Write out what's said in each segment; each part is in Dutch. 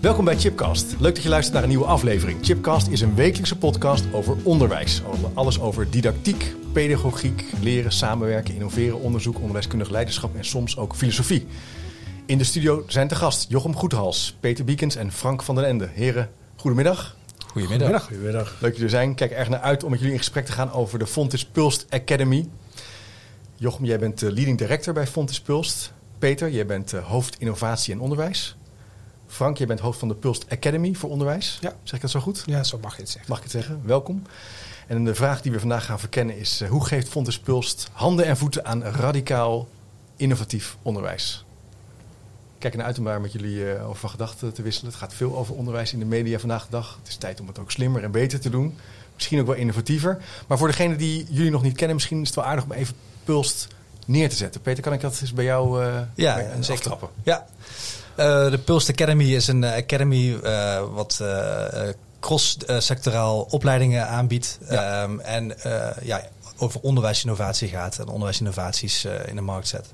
Welkom bij Chipcast. Leuk dat je luistert naar een nieuwe aflevering. Chipcast is een wekelijkse podcast over onderwijs. Alles over didactiek, pedagogiek, leren, samenwerken, innoveren, onderzoek, onderwijskundig leiderschap en soms ook filosofie. In de studio zijn te gast Jochem Goedhals, Peter Biekens en Frank van den Ende. Heren, goedemiddag. Goedemiddag. Goedemiddag. Leuk dat jullie er zijn. Kijk erg naar uit om met jullie in gesprek te gaan over de Fontis Pulst Academy. Jochem, jij bent de leading director bij Fontis Pulst. Peter, jij bent eh, hoofd innovatie en onderwijs. Frank, jij bent hoofd van de Pulst Academy voor onderwijs. Ja. Zeg ik dat zo goed? Ja, zo mag je het zeggen. Mag ik het zeggen? Welkom. En de vraag die we vandaag gaan verkennen is... eh, hoe geeft Fontes Pulst handen en voeten aan radicaal innovatief onderwijs? Kijk naar uit om daar met jullie eh, over van gedachten te wisselen. Het gaat veel over onderwijs in de media vandaag de dag. Het is tijd om het ook slimmer en beter te doen. Misschien ook wel innovatiever. Maar voor degene die jullie nog niet kennen... misschien is het wel aardig om even Pulst neer te zetten. Peter, kan ik dat eens bij jou eh Ja, bij- aftrappen? Ja. Eh, de Pulse Academy is een eh, academy wat cross-sectoraal opleidingen aanbiedt. Ja. Ehm, en ja, over onderwijsinnovatie gaat en onderwijsinnovaties in de markt zet.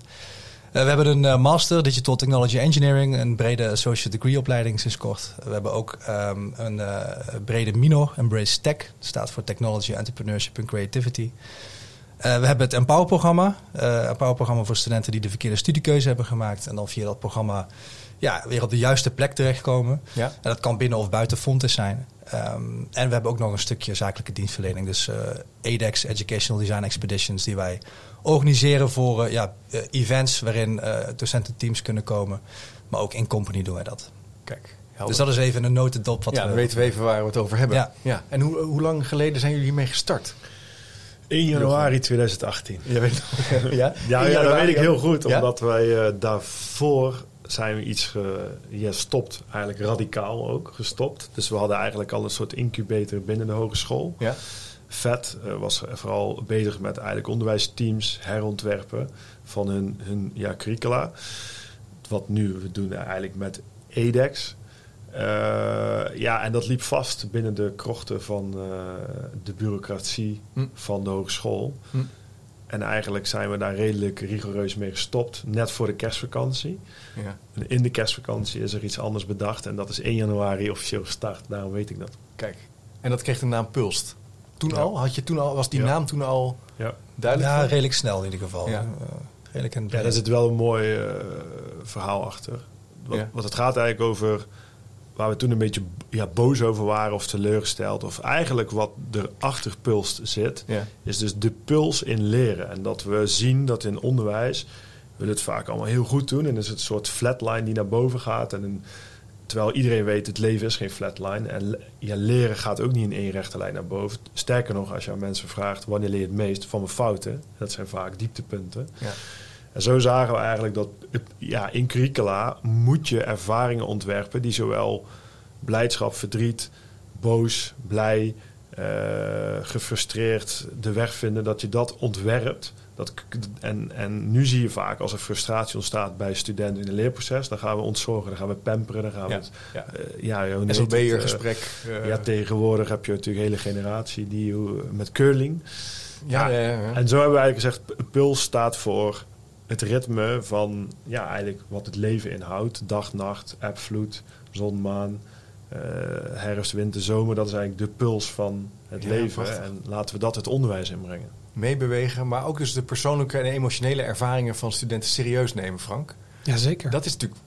We hebben een Master Digital Technology Engineering, een brede associate degree opleiding sinds kort. We hebben ook ehm, een brede minor, Embrace Tech, staat voor Technology, Entrepreneurship and Creativity. Eh, we hebben het Empower-programma. Eh Empower-programma voor studenten die de verkeerde studiekeuze hebben gemaakt. En dan via dat programma ja, weer op de juiste plek terechtkomen. Ja. En dat kan binnen of buiten Fontes zijn. Ehm, en we hebben ook nog een stukje zakelijke dienstverlening. Dus eh EDEX, Educational Design Expeditions, die wij organiseren voor eh, ja, eh, events waarin eh docententeams kunnen komen. Maar ook in company doen wij dat. Kijk, helder. Dus dat is even een notendop. Wat ja, we, dan weten we even waar we het over hebben. Ja. Ja. En hoe, hoe lang geleden zijn jullie hiermee gestart? 1 januari 2018. Jij weet ja? Ja, dat weet ik heel goed. Ja? Omdat wij eh, daarvoor zijn we iets ge, ja, stopt. Eigenlijk radicaal ook gestopt. Dus we hadden eigenlijk al een soort incubator binnen de hogeschool. Ja. VET eh, was vooral bezig met eigenlijk onderwijsteams herontwerpen van hun, hun ja, curricula. Wat nu we doen eigenlijk met EDEX. Eh, ja, en dat liep vast binnen de krochten van eh, de bureaucratie Hm. van de hogeschool. Hm. En eigenlijk zijn we daar redelijk rigoureus mee gestopt, net voor de kerstvakantie. ja. En in de kerstvakantie is er iets anders bedacht en dat is 1 januari officieel gestart. Daarom weet ik dat. Kijk. En dat kreeg de naam Pulst. Toen Ja. al? Had je toen al? Was die Ja. naam toen al Ja. duidelijk? ja, voor? redelijk snel in ieder geval. Ja. Eh, redelijk en Ja, daar zit wel een mooi verhaal achter. Wat, Ja. wat het gaat eigenlijk over waar we toen een beetje ja, boos over waren of teleurgesteld. Of eigenlijk wat erachter pulst zit, Ja. is dus de puls in leren. En dat we zien dat in onderwijs we het vaak allemaal heel goed doen. En is het een soort flatline die naar boven gaat. En een, terwijl iedereen weet, het leven is geen flatline. En ja, leren gaat ook niet in één rechte lijn naar boven. Sterker nog, als je aan mensen vraagt, wanneer leer je het meest van mijn fouten? Dat zijn vaak dieptepunten. Ja. En zo zagen we eigenlijk dat het- ja, in curricula moet je ervaringen ontwerpen die zowel blijdschap, verdriet, boos, blij, eh, gefrustreerd de weg vinden, dat je dat ontwerpt. Dat, en, en nu zie je vaak als er frustratie ontstaat bij studenten in een leerproces, dan gaan we ontzorgen, dan gaan we pamperen, dan gaan we Ja. het, Ja. eh, ja, het, eh, gesprek. eh, ja, tegenwoordig heb je natuurlijk een hele generatie die met curling. ja, ja. En zo hebben we eigenlijk gezegd, puls staat voor het ritme van ja, eigenlijk wat het leven inhoudt. Dag, nacht, eb, vloed, zon, maan, eh, herfst, winter, zomer. Dat is eigenlijk de puls van het Ja, leven. prachtig. En laten we dat het onderwijs inbrengen. Meebewegen, maar ook dus de persoonlijke en emotionele ervaringen van studenten serieus nemen, Frank. Jazeker. Dat is natuurlijk,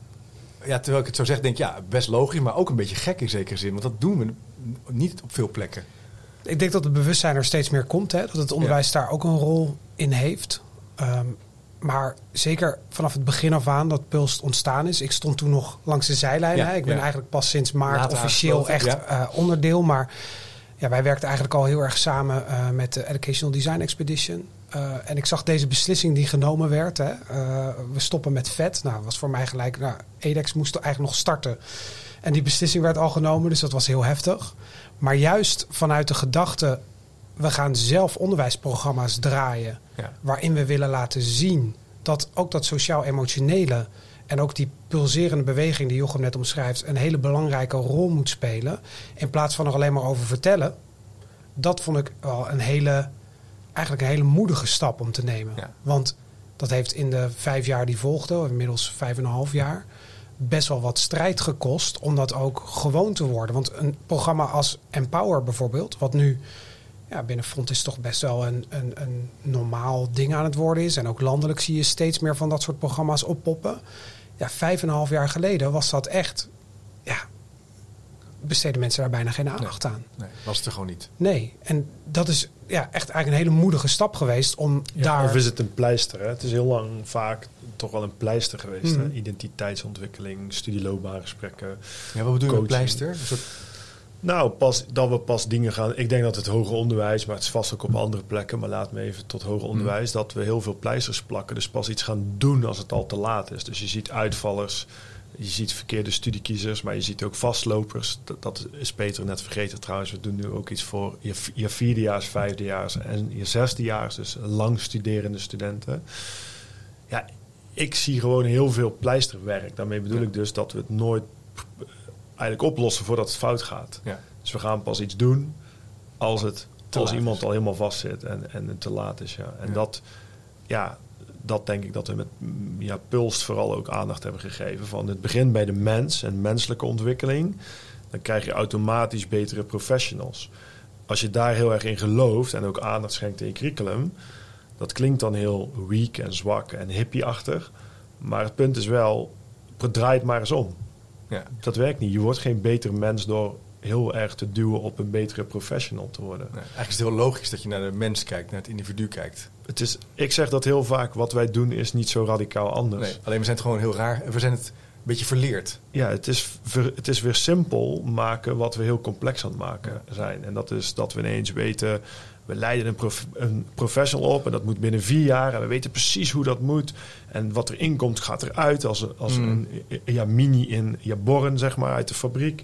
ja, terwijl ik het zo zeg, denk ik, ja, best logisch, maar ook een beetje gek in zekere zin. Want dat doen we niet op veel plekken. Ik denk dat het bewustzijn er steeds meer komt. Hè? Dat het onderwijs daar ook een rol in heeft. Ehm, maar zeker vanaf het begin af aan dat Pulst ontstaan is. Ik stond toen nog langs de zijlijn. Ja, hè? Ik ben ja. eigenlijk pas sinds maart officieel echt eh, onderdeel. Maar ja, wij werkten eigenlijk al heel erg samen eh, met de Educational Design Expedition. Eh, en ik zag deze beslissing die genomen werd. Hè? We stoppen met vet. Nou, was voor mij gelijk. Nou, EDEX moest eigenlijk nog starten. En die beslissing werd al genomen, dus dat was heel heftig. Maar juist vanuit de gedachte, we gaan zelf onderwijsprogramma's draaien. Ja. Waarin we willen laten zien dat ook dat sociaal-emotionele en ook die pulserende beweging die Jochem net omschrijft, een hele belangrijke rol moet spelen. In plaats van er alleen maar over vertellen. Dat vond ik wel een hele, eigenlijk een hele moedige stap om te nemen. Ja. Want dat heeft in de vijf jaar die volgden, inmiddels vijf en een half jaar, best wel wat strijd gekost om dat ook gewoon te worden. Want een programma als Empower bijvoorbeeld, wat nu ja, binnen Fontis toch best wel een, een, een normaal ding aan het worden is. En ook landelijk zie je steeds meer van dat soort programma's oppoppen. Ja, vijf en een half jaar geleden was dat echt, ja, besteden mensen daar bijna geen aandacht aan. Nee, was het er gewoon niet. Nee, en dat is ja, echt eigenlijk een hele moedige stap geweest om Ja, daar... Of is het een pleister? Hè? Het is heel lang vaak toch wel een pleister geweest. Mhm. Hè? Identiteitsontwikkeling, studieloopbaangesprekken. Ja, wat bedoel je met pleister? Een soort, Nou, pas, dat we pas dingen gaan. Ik denk dat het hoger onderwijs, maar het is vast ook op andere plekken. Maar laat me even tot hoger onderwijs. Dat we heel veel pleisters plakken. Dus pas iets gaan doen als het al te laat is. Dus je ziet uitvallers, je ziet verkeerde studiekiezers, maar je ziet ook vastlopers. Dat, dat is Peter net vergeten trouwens. We doen nu ook iets voor je, je vierdejaars, vijfdejaars en je zesdejaars. Dus lang studerende studenten. Ja, ik zie gewoon heel veel pleisterwerk. Daarmee bedoel Ja. ik dus dat we het nooit eigenlijk oplossen voordat het fout gaat. ja. Dus we gaan pas iets doen als, het, Te als iemand is. al helemaal vast zit en, en het te laat is. Ja. En Ja. Dat, ja, dat denk ik dat we met ja, Pulst vooral ook aandacht hebben gegeven. Van het begint bij de mens en menselijke ontwikkeling. Dan krijg je automatisch betere professionals. Als je daar heel erg in gelooft en ook aandacht schenkt in je curriculum, dat klinkt dan heel weak en zwak en hippie-achtig. Maar het punt is wel, draai het maar eens om. Ja. Dat werkt niet. Je wordt geen beter mens door heel erg te duwen op een betere professional te worden. Nee, eigenlijk is het heel logisch dat je naar de mens kijkt, naar het individu kijkt. Het is, ik zeg dat heel vaak, wat wij doen is niet zo radicaal anders. Nee, alleen we zijn het gewoon heel raar. We zijn het beetje verleerd. Ja, het is, ver- het is weer simpel maken wat we heel complex aan het maken zijn. En dat is dat we ineens weten, we leiden een, prof- een professional op en dat moet binnen vier jaar. En we weten precies hoe dat moet. En wat erin komt, gaat eruit als, een- als Mm. een ja, mini in ja, borren, zeg maar, uit de fabriek.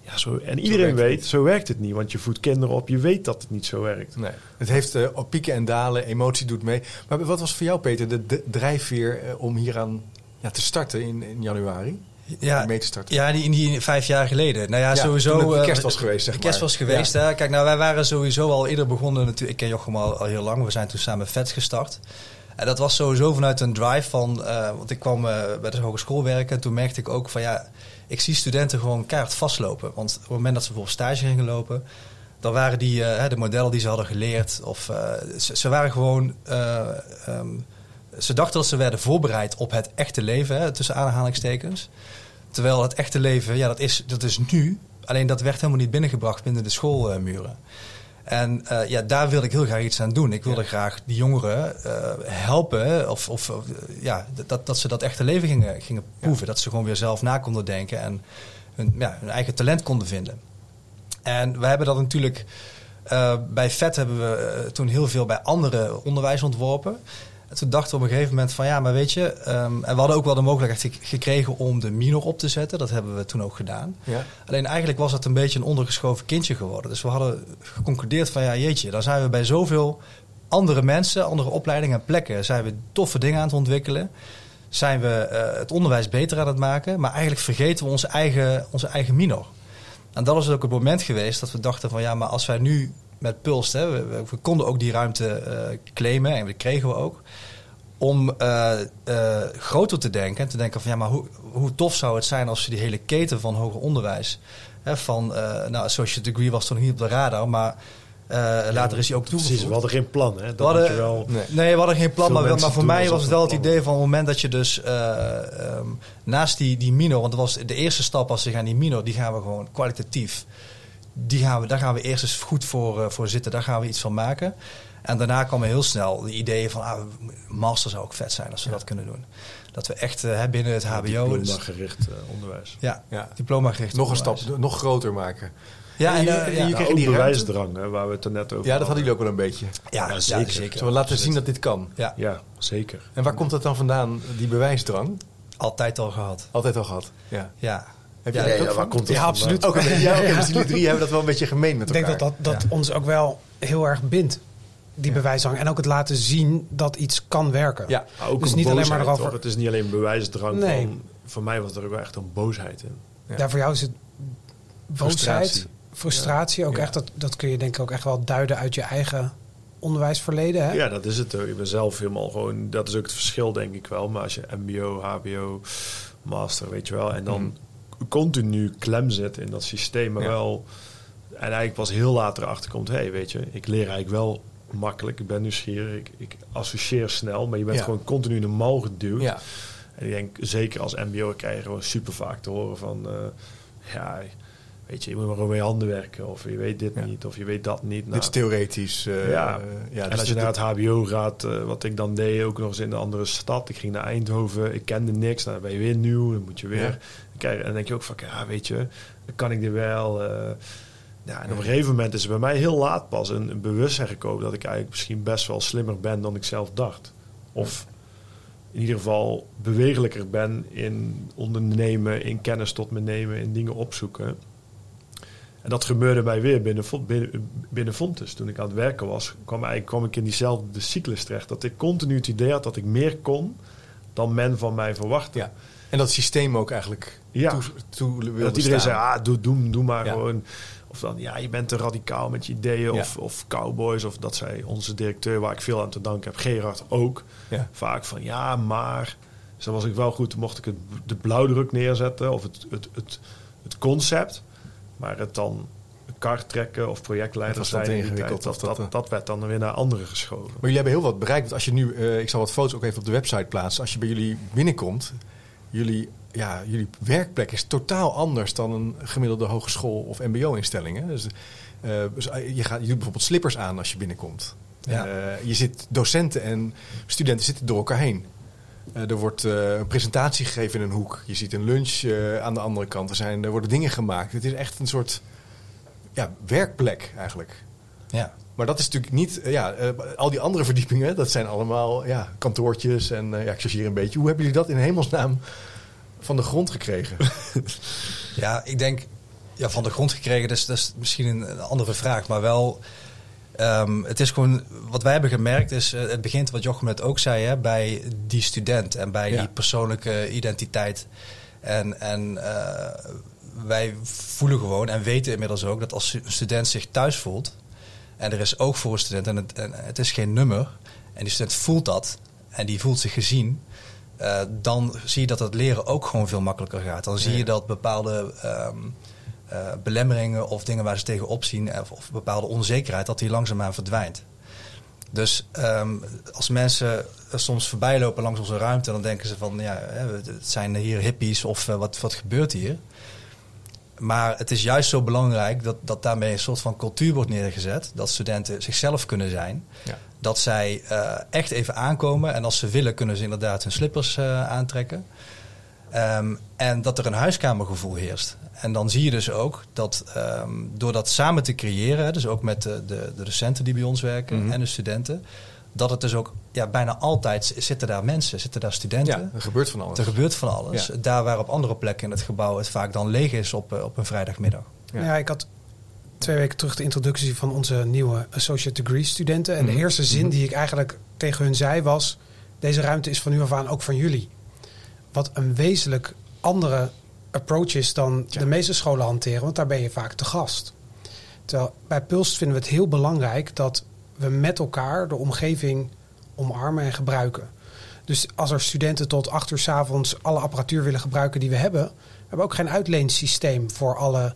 Ja, zo, en iedereen weet, zo werkt het niet. Want je voedt kinderen op, je weet dat het niet zo werkt. Nee. Het heeft op pieken en dalen, emotie doet mee. Maar wat was voor jou, Peter, de, de drijfveer eh, om hieraan ja, te starten in, in januari? Ja, mee te starten? ja die, in die vijf jaar geleden. Nou ja, Ja, sowieso. de eh, kerst was geweest, zeg kerst was geweest. Hè? Kijk, nou, wij waren sowieso al eerder begonnen. Natuurlijk, ik ken Jochem al, al heel lang. We zijn toen samen VETS gestart. En dat was sowieso vanuit een drive van... eh, want ik kwam eh, bij de hogeschool werken. En toen merkte ik ook van ja... Ik zie studenten gewoon keihard vastlopen. Want op het moment dat ze bijvoorbeeld stage gingen lopen... Dan waren die, de modellen die ze hadden geleerd... Of, ze, ze waren gewoon... eh, ehm, ze dachten dat ze werden voorbereid op het echte leven. Hè, tussen aanhalingstekens. Terwijl het echte leven, ja, dat is, dat is nu. Alleen dat werd helemaal niet binnengebracht binnen de schoolmuren. En eh, ja, daar wilde ik heel graag iets aan doen. Ik wilde graag die jongeren eh, helpen. Of, of eh, ja, dat, dat ze dat echte leven gingen, gingen proeven. Dat ze gewoon weer zelf na konden denken. En hun, ja, hun eigen talent konden vinden. En we hebben dat natuurlijk... bij VET hebben we toen heel veel bij andere onderwijs ontworpen. En toen dachten we op een gegeven moment van ja, maar weet je... ehm, en we hadden ook wel de mogelijkheid gek- gekregen om de minor op te zetten. Dat hebben we toen ook gedaan. Ja. Alleen eigenlijk was het een beetje een ondergeschoven kindje geworden. Dus we hadden geconcludeerd van ja, jeetje, dan zijn we bij zoveel andere mensen, andere opleidingen en plekken, zijn we toffe dingen aan het ontwikkelen. Zijn we eh, het onderwijs beter aan het maken, maar eigenlijk vergeten we onze eigen, onze eigen minor. En dat is ook het moment geweest dat we dachten van ja, maar als wij nu met Pulst, hè, we, we- we konden ook die ruimte eh, claimen en dat kregen we ook. Om eh, eh, groter te denken en te denken van ja, maar hoe, hoe tof zou het zijn als we die hele keten van hoger onderwijs, hè, van nou, associate degree was toen niet op de radar, maar later is hij ook toegevoegd. Precies, we hadden geen plan. Hè? Dat We hadden- wel... Nee. Nee, we hadden geen plan. Maar, maar voor mij was het wel het idee van het moment dat je dus eh, ehm, naast die, die minor, want dat was de eerste stap als ze gaan die minor, die gaan we gewoon kwalitatief. Die gaan we, daar gaan we eerst eens goed voor, eh, voor zitten. Daar gaan we iets van maken. En daarna kwamen heel snel de ideeën van, ah, master zou ook vet zijn als we dat kunnen doen. Dat we echt eh, hè, binnen het HBO. Diploma dus- gericht eh, onderwijs. ja, Ja. diploma gericht. Nog een onderwijs. stap, nog groter maken. Ja, en, En je- en ja. je kreeg ook die bewijsdrang, hè, waar we het er net over Ja, dat hadden jullie ook wel een beetje. Ja, Ja, ja, zeker. zeker. Zullen we laten zien dat dit kan? Ja, Ja, zeker. En waar komt dat dan vandaan, die bewijsdrang? altijd al gehad. Altijd al gehad. Ja. Ja, Heb Ja, jij ja, ook waar van? komt dat Ja, vandaan? absoluut. Ook een beetje, ja, oké, dus jullie drie hebben dat wel een beetje gemeen met Ik denk elkaar. dat dat, dat Ja. ons ook wel heel erg bindt, die bewijsdrang. En ook het laten zien dat iets kan werken. Ja, Maar ook Dus een niet alleen boosheid, maar erover- toch? Het is niet alleen bewijsdrang Nee. van... Voor mij was er ook wel echt een boosheid in. Ja. Daar voor jou is het boosheid, Frustratie. frustratie. Ook Ja. echt, dat, dat kun je denk ik ook echt wel duiden uit je eigen onderwijsverleden. Hè? Ja, dat is het. Ik ben zelf helemaal gewoon... Dat is ook het verschil, denk ik wel. Maar als je mbo, hbo, master, weet je wel... En dan continu klem zit in dat systeem, maar Ja. wel... En eigenlijk pas heel later erachter komt... Hé, hey, weet je, ik leer eigenlijk wel makkelijk. Ik ben nieuwsgierig. Ik, ik associeer snel. Maar je bent Ja. gewoon continu in de mal geduwd. Ja. En ik denk, zeker als mbo krijg je gewoon super vaak te horen van... eh, ja, weet je, je moet maar gewoon met je handen werken. Of je weet dit Ja. niet, of je weet dat niet. Dit Nou, is theoretisch. eh, Ja. eh, ja en dus als je naar het HBO gaat, wat ik dan deed, ook nog eens in een andere stad. Ik ging naar Eindhoven, ik kende niks. Nou, dan ben je weer nieuw, dan moet je weer. En dan denk je ook van, ja, weet je, kan ik dit wel. ja, en op een gegeven moment is er bij mij heel laat pas een, bewustzijn gekomen dat ik eigenlijk misschien best wel slimmer ben dan ik zelf dacht. Of in ieder geval bewegelijker ben in ondernemen, in kennis tot me nemen, in dingen opzoeken. En dat gebeurde mij weer binnen, binnen, binnen Fontes. Toen ik aan het werken was, kwam, eigenlijk, kwam ik in diezelfde cyclus terecht. Dat ik continu het idee had dat ik meer kon dan men van mij verwachtte. En dat systeem ook eigenlijk Ja. toe, toe wilde dat iedereen zei, ah, doe, doe, doe maar Ja. gewoon. Of dan, ja, je bent te radicaal met je ideeën. Ja. Of, of cowboys. Of dat zei onze directeur, waar ik veel aan te danken heb, Gerard ook. Ja. Vaak van, ja, maar... Dus dan was ik wel goed, mocht ik het, de blauwdruk neerzetten. Of het, het, het, het concept. Maar het dan kar trekken of projectleider Dat was zijn. ingewikkeld, dat, dat, dat, dat werd dan weer naar anderen geschoven. Maar jullie hebben heel wat bereikt. Want als je nu, eh, ik zal wat foto's ook even op de website plaatsen. Als je bij jullie binnenkomt, jullie, ja, jullie werkplek is totaal anders dan een gemiddelde hogeschool of mbo-instelling. Dus, eh, dus, eh, je, gaat, je doet bijvoorbeeld slippers aan als je binnenkomt. Ja. Eh, je zit, docenten en studenten zitten door elkaar heen. Er wordt een presentatie gegeven in een hoek. Je ziet een lunch aan de andere kant. Er, zijn, er worden dingen gemaakt. Het is echt een soort ja, werkplek eigenlijk. Ja. Maar dat is natuurlijk niet, eh, ja, eh, al die andere verdiepingen, dat zijn allemaal ja, kantoortjes en eh, ja, ik chargeer een beetje. Hoe hebben jullie dat in hemelsnaam van de grond gekregen? Ja, ik denk ja, van de grond gekregen, dus dat is misschien een, andere vraag. Maar wel, ehm, het is gewoon, wat wij hebben gemerkt is, het begint wat Jochem net ook zei, hè, bij die student en bij Ja. die persoonlijke identiteit. En, en wij voelen gewoon en weten inmiddels ook dat als een student zich thuis voelt, en er is ook voor een student, en het, en het is geen nummer, en die student voelt dat, en die voelt zich gezien, eh, dan zie je dat het leren ook gewoon veel makkelijker gaat. Dan zie je dat bepaalde ehm, eh, belemmeringen of dingen waar ze tegenop zien, of, of bepaalde onzekerheid, dat die langzaamaan verdwijnt. Dus ehm, als mensen soms voorbij lopen langs onze ruimte, dan denken ze van ja, het zijn hier hippies of eh, wat, wat gebeurt hier? Maar het is juist zo belangrijk dat, dat daarmee een soort van cultuur wordt neergezet. Dat studenten zichzelf kunnen zijn. Ja. Dat zij eh, echt even aankomen. En als ze willen, kunnen ze inderdaad hun slippers eh, aantrekken. Ehm, en dat er een huiskamergevoel heerst. En dan zie je dus ook dat ehm, door dat samen te creëren, dus ook met de, de, de docenten die bij ons werken Mhm. en de studenten, dat het dus ook ja, bijna altijd zitten daar mensen, zitten daar studenten. Ja, er gebeurt van alles. Er gebeurt van alles. Ja. Daar waar op andere plekken in het gebouw het vaak dan leeg is op, eh, op een vrijdagmiddag. Ja. Ja. ik had twee weken terug de introductie van onze nieuwe associate degree studenten. En Mhm. de eerste zin Mhm. die ik eigenlijk tegen hun zei was... deze ruimte is van nu af aan ook van jullie. Wat een wezenlijk andere approach is dan Ja. de meeste scholen hanteren. Want daar ben je vaak te gast. Terwijl bij Pulst vinden we het heel belangrijk... dat we met elkaar de omgeving omarmen en gebruiken. Dus als er studenten tot acht uur s avonds alle apparatuur willen gebruiken die we hebben... we hebben ook geen uitleensysteem voor alle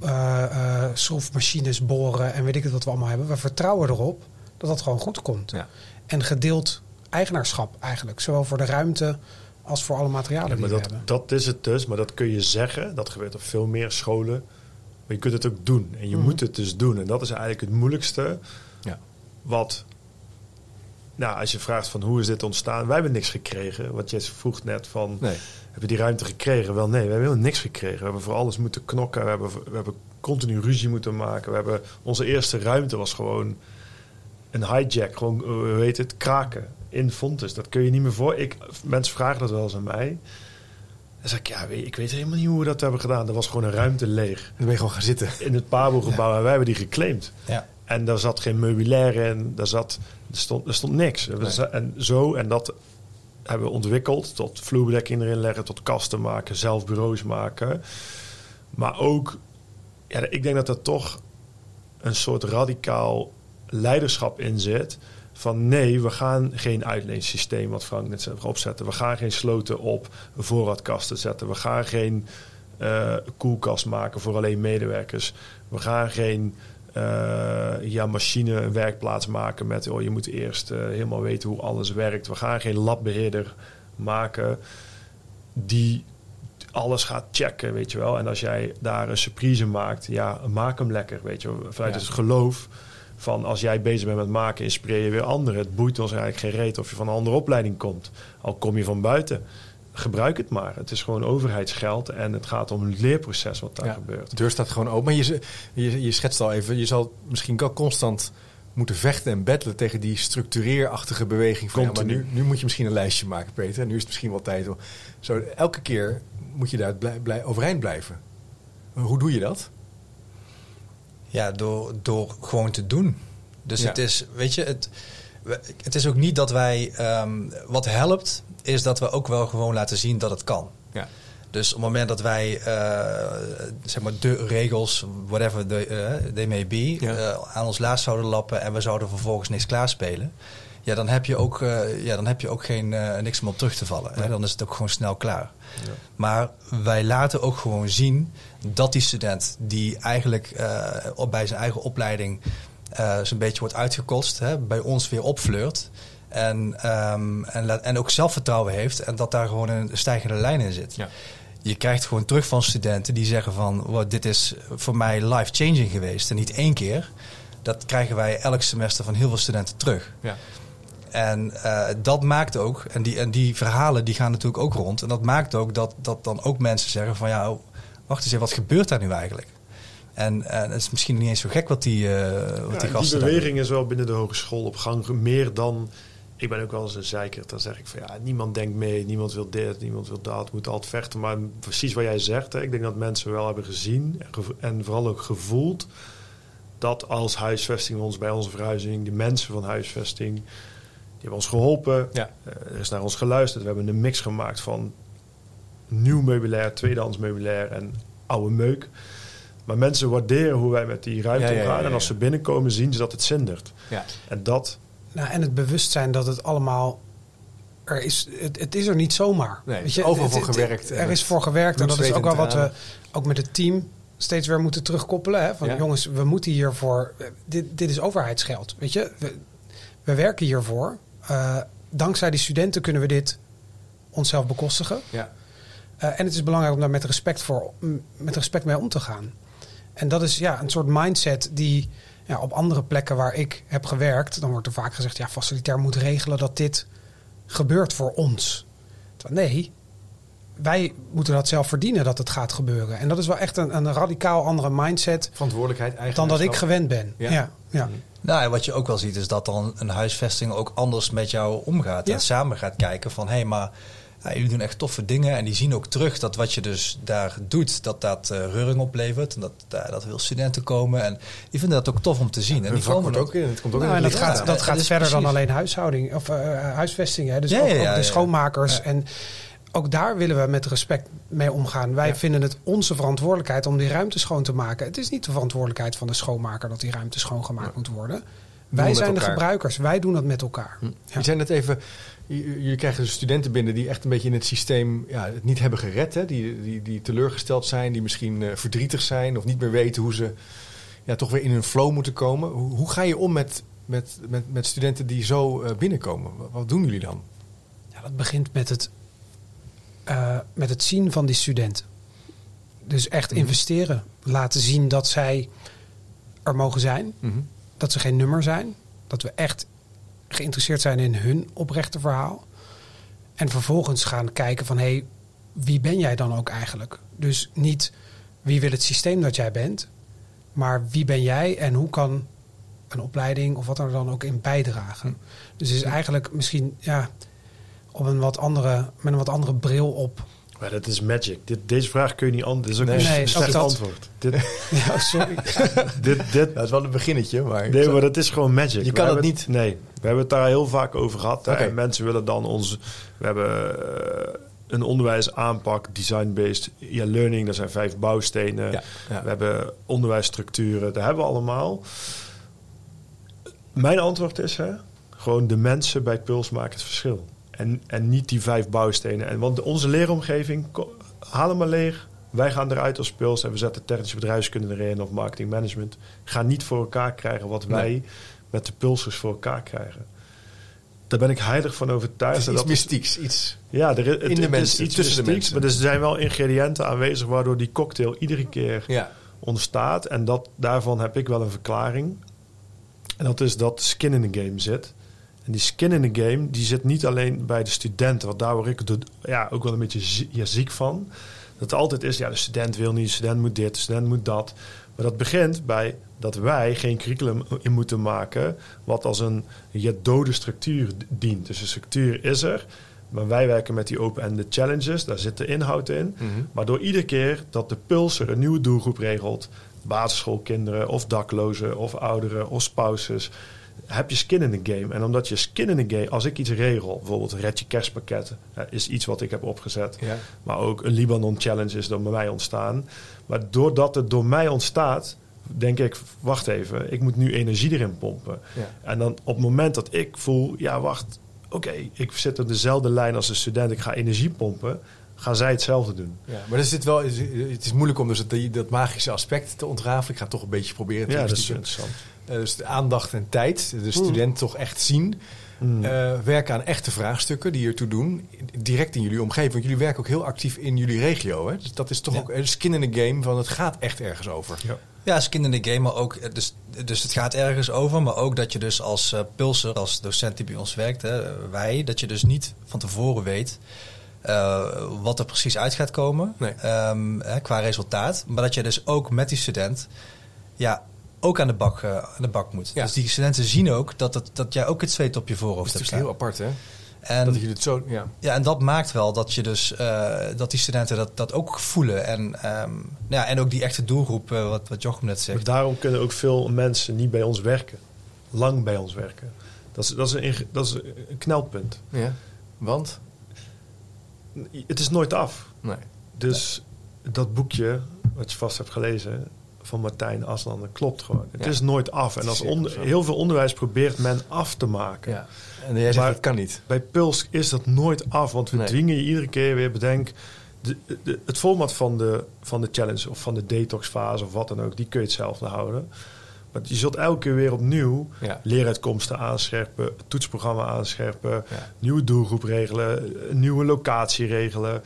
eh, eh, schroefmachines, boren en weet ik het wat we allemaal hebben. We vertrouwen erop dat dat gewoon goed komt. Ja. En gedeeld eigenaarschap eigenlijk. Zowel voor de ruimte als voor alle materialen Ja, die maar we dat, hebben. dat is het dus, maar dat kun je zeggen. Dat gebeurt op veel meer scholen. Maar je kunt het ook doen. En je Mhm. moet het dus doen. En dat is eigenlijk het moeilijkste. Wat, nou, als je vraagt van hoe is dit ontstaan? Wij hebben niks gekregen. Wat je vroeg net van, Nee. heb je die ruimte gekregen? Wel nee, we hebben niks gekregen. We hebben voor alles moeten knokken. We hebben, we hebben continu ruzie moeten maken. We hebben, onze eerste ruimte was gewoon een hijack. Gewoon, eh, hoe heet het, kraken in Fontes. Dat kun je niet meer voor. Ik, mensen vragen dat wel eens aan mij. Dan zeg ik, ja, ik weet helemaal niet hoe we dat hebben gedaan. Er was gewoon een ruimte leeg Dan ben je gewoon gaan zitten. in het Pabo-gebouw en wij hebben die geclaimd. Ja. En daar zat geen meubilair in, daar, zat, er, stond, er stond niks. Nee. En zo, en dat hebben we ontwikkeld tot vloerbedekking erin leggen, tot kasten maken, zelf bureaus maken. Maar ook, ja, ik denk dat er toch een soort radicaal leiderschap in zit. Van nee, we gaan geen uitleensysteem, wat Frank net zei, opzetten. We gaan geen sloten op voorraadkasten zetten. We gaan geen eh, koelkast maken voor alleen medewerkers. We gaan geen eh, ja, machine een werkplaats maken met... Oh, je moet eerst eh, helemaal weten hoe alles werkt. We gaan geen labbeheerder maken die alles gaat checken, weet je wel. En als jij daar een surprise maakt, ja, maak hem lekker, weet je wel. Vanuit Ja. het geloof van als jij bezig bent met maken, inspireer je weer anderen. Het boeit ons eigenlijk geen reet of je van een andere opleiding komt. Al kom je van buiten, gebruik het maar. Het is gewoon overheidsgeld en het gaat om het leerproces wat daar Ja, gebeurt. De deur staat gewoon open. Maar je, je, je schetst al even, je zal misschien ook constant moeten vechten en battelen tegen die structureerachtige beweging. Van, ja, maar Continu. nu, nu moet je misschien een lijstje maken, Peter. Nu is het misschien wel tijd om. Zo, elke keer moet je daar blij, blij- overeind blijven. Hoe doe je dat? Ja, door, door gewoon te doen. Dus Ja. het is, weet je, het, het is ook niet dat wij. ehm, wat helpt, is dat we ook wel gewoon laten zien dat het kan. Ja. Dus op het moment dat wij, eh, zeg maar, de regels, whatever they, eh, they may be, Ja. eh, aan ons laars zouden lappen en we zouden vervolgens niks klaarspelen. Ja, dan heb je ook, ja, dan heb je ook geen, niks meer op terug te vallen. Hè? Dan is het ook gewoon snel klaar. Ja. Maar wij laten ook gewoon zien dat die student die eigenlijk op, bij zijn eigen opleiding eh zo'n beetje wordt uitgekost, hè, bij ons weer opfleurt. En, ehm, en, laat- en ook zelfvertrouwen heeft en dat daar gewoon een stijgende lijn in zit. Ja. Je krijgt gewoon terug van studenten die zeggen van wow, dit is voor mij life-changing geweest. En niet één keer. Dat krijgen wij elk semester van heel veel studenten terug. Ja. En eh, dat maakt ook, en die, en die verhalen die gaan natuurlijk ook rond. En dat maakt ook dat, dat dan ook mensen zeggen van ja, wacht eens even, wat gebeurt daar nu eigenlijk? En eh, het is misschien niet eens zo gek wat die, eh, wat Ja, die en die gasten daar beweging is wel binnen de hogeschool op gang. Meer dan... Ik ben ook wel eens een zeiker. Dan zeg ik van ja, niemand denkt mee. Niemand wil dit, niemand wil dat. Moet altijd vechten. Maar precies wat jij zegt. Hè, ik denk dat mensen wel hebben gezien. En, en vooral ook gevoeld. Dat als huisvesting ons bij onze verhuizing. De mensen van huisvesting. Die hebben ons geholpen. Ja. Eh, er is naar ons geluisterd. We hebben een mix gemaakt van nieuw meubilair, tweedehands meubilair en oude meuk. Maar mensen waarderen hoe wij met die ruimte Ja, ja, ja, omgaan. ja, En als ze binnenkomen, zien ze dat het zindert. Ja. En dat, Nou, en het bewustzijn dat het allemaal. Er is, het, het is er niet zomaar. Nee, Weet je, overal het- voor het- gewerkt Er is voor gewerkt. En dat is ook wel wat we ook met het team steeds weer moeten terugkoppelen. Hè? Van Ja. jongens, we moeten hiervoor. Dit, dit is overheidsgeld. Weet je, we, we werken hiervoor. Eh, dankzij die studenten kunnen we dit onszelf bekostigen. Ja. Eh, en het is belangrijk om daar met respect, voor, met respect mee om te gaan. En dat is ja, een soort mindset die ja, op andere plekken waar ik heb gewerkt, dan wordt er vaak gezegd, ja, facilitair moet regelen dat dit gebeurt voor ons. Terwijl, nee, wij moeten dat zelf verdienen dat het gaat gebeuren. En dat is wel echt een, een radicaal andere mindset Verantwoordelijkheid, dan dat ik gewend ben. Ja. Ja. Ja, Nou, en wat je ook wel ziet is dat dan een huisvesting ook anders met jou omgaat. Ja. En samen gaat kijken van, hé, maar ja, jullie doen echt toffe dingen. En die zien ook terug dat wat je dus daar doet, dat dat eh, reuring oplevert. En dat, eh, dat veel studenten komen. En die vinden dat ook tof om te zien. En die komen wordt ook in. Het komt ook Nou, in en het dat gaat, Ja, dat gaat dat is verder dan alleen huishouding of eh, huisvesting. Hè. Dus Ja, ook, ja, ook de schoonmakers. Ja. En ook daar willen we met respect mee omgaan. Wij Ja. vinden het onze verantwoordelijkheid om die ruimte schoon te maken. Het is niet de verantwoordelijkheid van de schoonmaker dat die ruimte schoongemaakt Ja. moet worden. we Wij zijn de gebruikers. Wij doen dat met elkaar. Hm. Ja. Je zei net even, jullie krijgen dus studenten binnen die echt een beetje in het systeem ja, het niet hebben gered. Hè? Die, die, die teleurgesteld zijn, die misschien eh, verdrietig zijn of niet meer weten hoe ze ja, toch weer in hun flow moeten komen. Hoe, hoe ga je om met, met, met, met studenten die zo eh, binnenkomen? Wat, wat doen jullie dan? Ja, dat begint met het, eh, met het zien van die student. Dus echt Mhm. investeren. Laten zien dat zij er mogen zijn. dat ze geen nummer zijn. Dat we echt geïnteresseerd zijn in hun oprechte verhaal. En vervolgens gaan kijken van hé, hey, wie ben jij dan ook eigenlijk? Dus niet wie wil het systeem dat jij bent, maar wie ben jij en hoe kan een opleiding of wat er dan ook in bijdragen. Dus het is eigenlijk misschien ja, op een wat andere, met een wat andere bril op. Maar dat is magic. Dit, deze vraag kun je niet anders. Dit is ook Nee. een slecht antwoord. Dit, Ja, sorry. dit, dit, Dat is wel een beginnetje, maar... nee, maar dat is gewoon magic. Je kan het niet. Nee, we hebben het daar heel vaak over gehad. En mensen willen dan ons... We hebben eh, een onderwijsaanpak, design-based ja, learning. Dat zijn vijf bouwstenen. Ja, ja. We hebben onderwijsstructuren. Dat hebben we allemaal. Mijn antwoord is... Hè, gewoon de mensen bij Puls maken het verschil. En, en niet die vijf bouwstenen. En, want onze leeromgeving... Haal hem maar leeg. Wij gaan eruit als Puls en we zetten technische bedrijfskunde erin of marketing management. Gaan niet voor elkaar krijgen wat wij Nee. met de pulsers voor elkaar krijgen. Daar ben ik heilig van overtuigd. Is iets dat is- mystieks, iets... ja, er, het, In de het is mensen, iets tussen de mensen. Maar er zijn wel ingrediënten aanwezig waardoor die cocktail iedere keer Ja. ontstaat. En dat, daarvan heb ik wel een verklaring. En dat is dat skin in the game zit. En die skin in the game, die zit niet alleen bij de studenten. Want daar word ik de- ja, ook wel een beetje ja, ziek van. Dat het altijd is, ja, de student wil niet, de student moet dit, de student moet dat. Maar dat begint bij dat wij geen curriculum in moeten maken... wat als een ja, dode structuur dient. Dus de structuur is er... Maar wij werken met die open-ended challenges, daar zit de inhoud in. Mhm. Maar door iedere keer dat de Pulser een nieuwe doelgroep regelt, basisschoolkinderen of daklozen of ouderen of spouses, heb je skin in the game. En omdat je skin in the game, als ik iets regel, bijvoorbeeld red je kerstpakketten, is iets wat ik heb opgezet. Ja. Maar ook een Libanon Challenge is door mij ontstaan. Maar doordat het door mij ontstaat, denk ik, wacht even, ik moet nu energie erin pompen. Ja. En dan op het moment dat ik voel, ja wacht, oké, ik zit op dezelfde lijn als de student, ik ga energie pompen, gaan zij hetzelfde doen. Ja, maar er zit wel, het is moeilijk om dus dat, dat magische aspect te ontrafelen. Ik ga het toch een beetje proberen. te Ja, dat is interessant. Eh, dus de aandacht en tijd, de student toch echt zien. Mm. Werken aan echte vraagstukken die ertoe doen. Direct in jullie omgeving. Want jullie werken ook heel actief in jullie regio. Hè? Dus dat is toch Ja. ook een skin in the game van het gaat echt ergens over. Ja. Ja, skin in de game, maar ook, eh, dus, dus het gaat ergens over, maar ook dat je dus als pulser, als docent die bij ons werkt, hè, wij, dat je dus niet van tevoren weet wat er precies uit gaat komen Nee. ehm, hè, qua resultaat, maar dat je dus ook met die student, ja, ook aan de bak, eh, aan de bak moet. Ja. Dus die studenten zien ook dat, het, dat jij ook het zweet op je Dat voorhoofd is hebt natuurlijk heel staan. apart, hè? En dat jullie het zo... Ja. ja, en dat maakt wel dat je dus eh, dat die studenten dat, dat ook voelen. En, ehm, nou ja, en ook die echte doelgroep, eh, wat, wat Jochem net Maar zegt. daarom kunnen ook veel mensen niet bij ons werken. Lang bij ons werken. Dat is, dat is, een, inge- dat is een knelpunt. ja. Want? Het is nooit af. Nee. Dus dat boekje, wat je vast hebt gelezen, van Martijn Aslan, dat klopt gewoon. Het Ja. is nooit af. En als onder, heel veel onderwijs probeert men af te maken. Ja. En jij zegt Maar- dat kan niet. Bij Puls is dat nooit af, want we Nee. dwingen je iedere keer weer bedenk. De, de- het format van de, van de challenge of van de detoxfase of wat dan ook, die kun je hetzelfde houden. Maar je zult elke keer weer opnieuw Ja. leeruitkomsten aanscherpen, het toetsprogramma aanscherpen, nieuwe doelgroep regelen, nieuwe locatie regelen.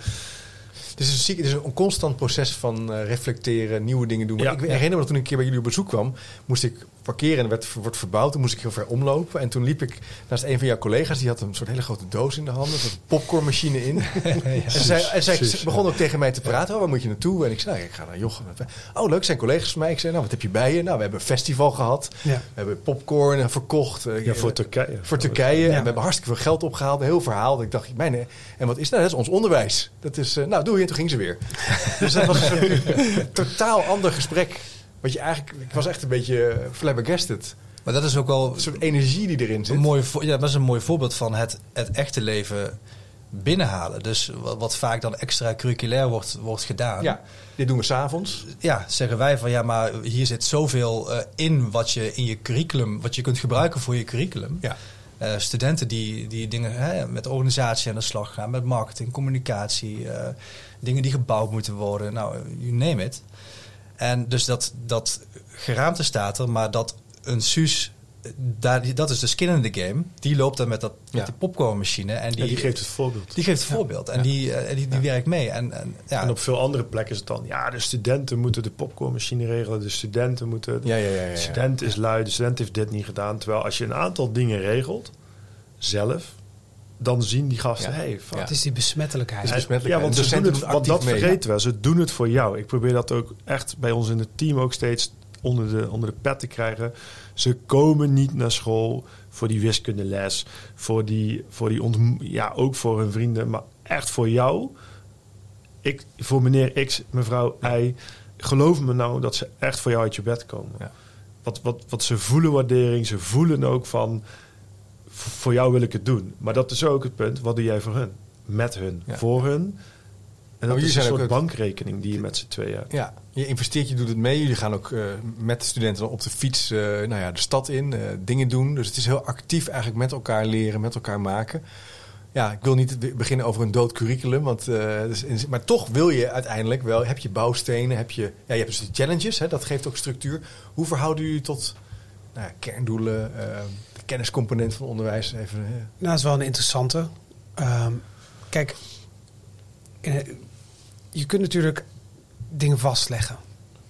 Het is, een, het is een constant proces van eh, reflecteren, nieuwe dingen doen. Ja. ik herinner me dat toen ik een keer bij jullie op bezoek kwam, moest ik parkeren en er werd, wordt verbouwd. Toen moest ik heel ver omlopen. En toen liep ik naast een van jouw collega's, die had een soort hele grote doos in de handen. Er zat een popcornmachine in. en zij, en zij begon ook tegen mij te praten. Oh, waar moet je naartoe? En ik zei, ik ga naar Jochem. Oh, leuk, zijn collega's van mij. Ik zei, nou, wat heb je bij je? Nou, we hebben een festival gehad. Ja. We hebben popcorn eh, verkocht. Eh, Ja, voor Turkije. voor Turkije. En we hebben hartstikke veel geld opgehaald. Een heel verhaal. Ik dacht, mijn, en wat is dat? Dat is ons onderwijs. Dat is, nou, doe je. En toen ging ze weer. dus dat was een totaal ander gesprek. Wat je eigenlijk, ik was echt een beetje eh, flabbergasted. Maar dat is ook wel Een soort energie die erin zit. een mooi, ja, dat is een mooi voorbeeld van het, het echte leven binnenhalen. Dus wat, wat vaak dan extra curriculair wordt, wordt gedaan. Ja, dit doen we s'avonds. ja, zeggen wij van ja, maar hier zit zoveel eh, in wat je in je curriculum, wat je kunt gebruiken voor je curriculum. Ja. Eh, studenten die, die dingen hè, met organisatie aan de slag gaan, met marketing, communicatie, dingen die gebouwd moeten worden, nou, you name it. En dus dat, dat geraamte staat er, maar dat een Suus, daar, dat is de skin in the game, die loopt dan met, dat, Ja. met die popcornmachine en die, Ja, die geeft het voorbeeld. die geeft het voorbeeld en Ja. die, eh, die, die werkt mee. En, en, ja, En op veel andere plekken is het dan, ja, de studenten moeten de popcornmachine regelen, de studenten moeten... Ja, ja, ja. ja, De student is lui, de student heeft dit niet gedaan. Terwijl als je een aantal dingen regelt, zelf, dan zien die gasten, Ja. hey, fuck. Het is die besmettelijkheid. is En- besmettelijk. Ja, want ze doen het, want dat mee, vergeten we. Ze doen het voor jou. Ik probeer dat ook echt bij ons in het team ook steeds onder de, onder de pet te krijgen. Ze komen niet naar school voor die wiskundeles, voor die, voor die ontmo- ja, ook voor hun vrienden, maar echt voor jou. ik, voor meneer X, mevrouw Y, geloof me nou dat ze echt voor jou uit je bed komen. Ja. Wat, wat, wat ze voelen waardering, ze voelen ook van, voor jou wil ik het doen. Maar dat is ook het punt, wat doe jij voor hun? Met hun, Ja. voor hun. En dat jullie is een zijn ook soort bankrekening die je met z'n tweeën hebt. Ja, je investeert, je doet het mee. Jullie gaan ook eh, met de studenten op de fiets eh, nou ja, de stad in, eh, dingen doen. Dus het is heel actief eigenlijk met elkaar leren, met elkaar maken. Ja, ik wil niet be- beginnen over een dood curriculum, want, dus maar toch wil je uiteindelijk wel, heb je bouwstenen, heb je, ja, je hebt dus de challenges, hè, dat geeft ook structuur. Hoe verhouden jullie tot nou ja, kerndoelen, eh, de kenniscomponent van onderwijs? Even, Nou, dat is wel een interessante. Ehm, kijk, je kunt natuurlijk dingen vastleggen.